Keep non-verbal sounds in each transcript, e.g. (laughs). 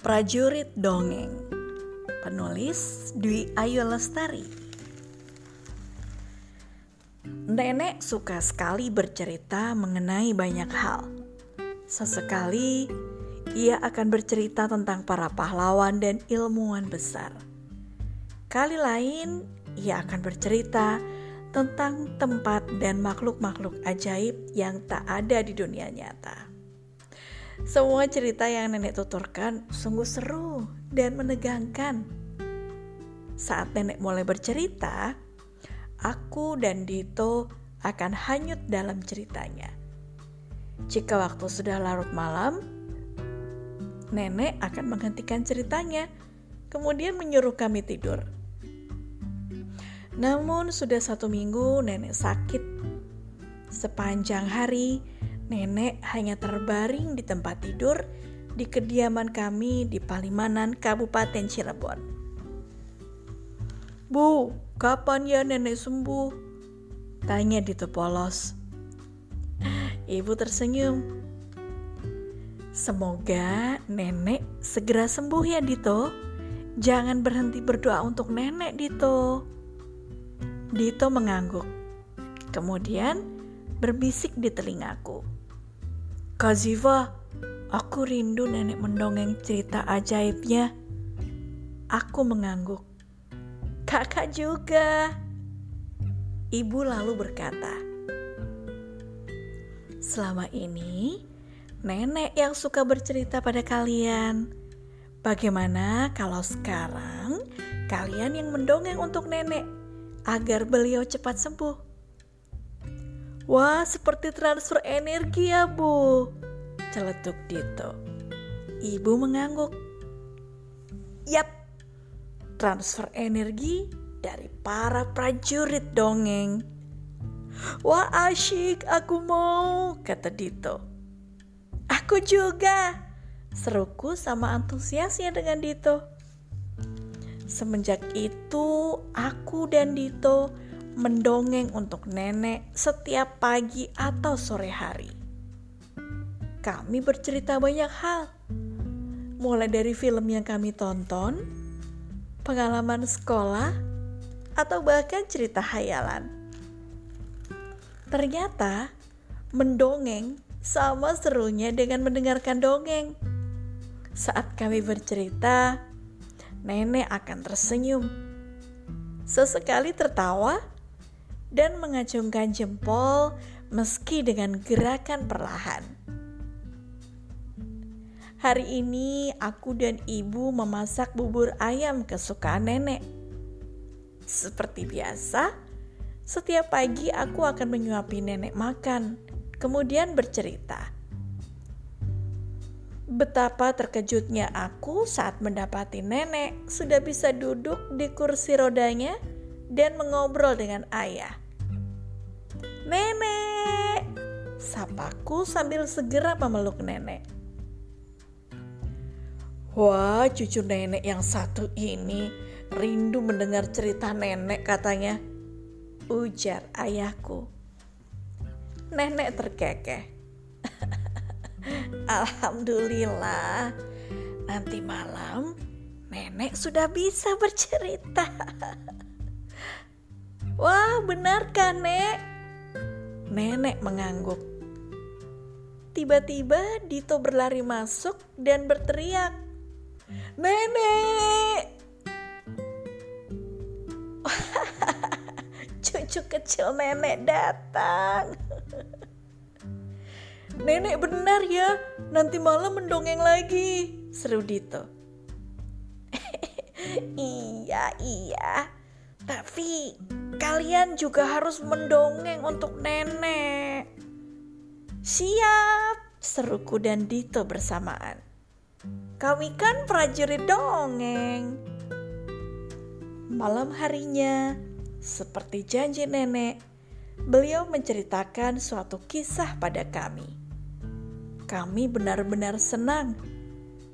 Prajurit Dongeng. Penulis Dwi Ayu Lestari. Nenek suka sekali bercerita mengenai banyak hal. Sesekali ia akan bercerita tentang para pahlawan dan ilmuwan besar. Kali lain ia akan bercerita tentang tempat dan makhluk-makhluk ajaib yang tak ada di dunia nyata. Semua cerita yang nenek tuturkan sungguh seru dan menegangkan. Saat nenek mulai bercerita, aku dan Dito akan hanyut dalam ceritanya. Jika waktu sudah larut malam, nenek akan menghentikan ceritanya, kemudian menyuruh kami tidur. Namun, sudah satu minggu nenek sakit. Sepanjang hari, nenek hanya terbaring di tempat tidur di kediaman kami di Palimanan, Kabupaten Cirebon. Bu, kapan ya nenek sembuh? Tanya Dito polos. Ibu tersenyum. Semoga nenek segera sembuh ya Dito. Jangan berhenti berdoa untuk nenek Dito. Dito mengangguk. Kemudian berbisik di telingaku. Kak Ziva, aku rindu nenek mendongeng cerita ajaibnya. Aku mengangguk. Kakak juga. Ibu lalu berkata, Selama ini, nenek yang suka bercerita pada kalian. Bagaimana kalau sekarang kalian yang mendongeng untuk nenek agar beliau cepat sembuh? Wah, seperti transfer energi ya, Bu. Celetuk Dito. Ibu mengangguk. Yap, transfer energi dari para prajurit dongeng. Wah asyik, aku mau, kata Dito. Aku juga, seruku sama antusiasnya dengan Dito. Semenjak itu, aku dan Dito mendongeng untuk nenek setiap pagi atau sore hari. Kami bercerita banyak hal, mulai dari film yang kami tonton, pengalaman sekolah, atau bahkan cerita hayalan. Ternyata mendongeng sama serunya dengan mendengarkan dongeng. Saat kami bercerita, nenek akan tersenyum. Sesekali tertawa dan mengacungkan jempol meski dengan gerakan perlahan. Hari ini aku dan ibu memasak bubur ayam kesukaan nenek. Seperti biasa, setiap pagi aku akan menyuapi nenek makan, kemudian bercerita. Betapa terkejutnya aku saat mendapati nenek sudah bisa duduk di kursi rodanya dan mengobrol dengan ayah. Nenek, sapaku sambil segera memeluk nenek. Wah, cucu nenek yang satu ini rindu mendengar cerita nenek katanya. Ujar ayahku. Nenek terkekeh. (laughs) Alhamdulillah, nanti malam nenek sudah bisa bercerita. (laughs) Benarkah, Nek? Nenek mengangguk. Tiba-tiba Dito berlari masuk dan berteriak, "Nenek!" (laughs) Cucu kecil nenek datang. (laughs) Nenek benar ya, nanti malam mendongeng lagi, seru Dito. (laughs) iya, iya. Tapi kalian juga harus mendongeng untuk nenek. Siap, seruku dan Dito bersamaan. Kami kan prajurit dongeng. Malam harinya, seperti janji nenek, beliau menceritakan suatu kisah pada kami. Kami benar-benar senang.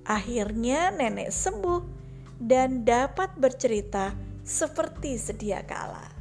Akhirnya nenek sembuh dan dapat bercerita seperti sedia kala.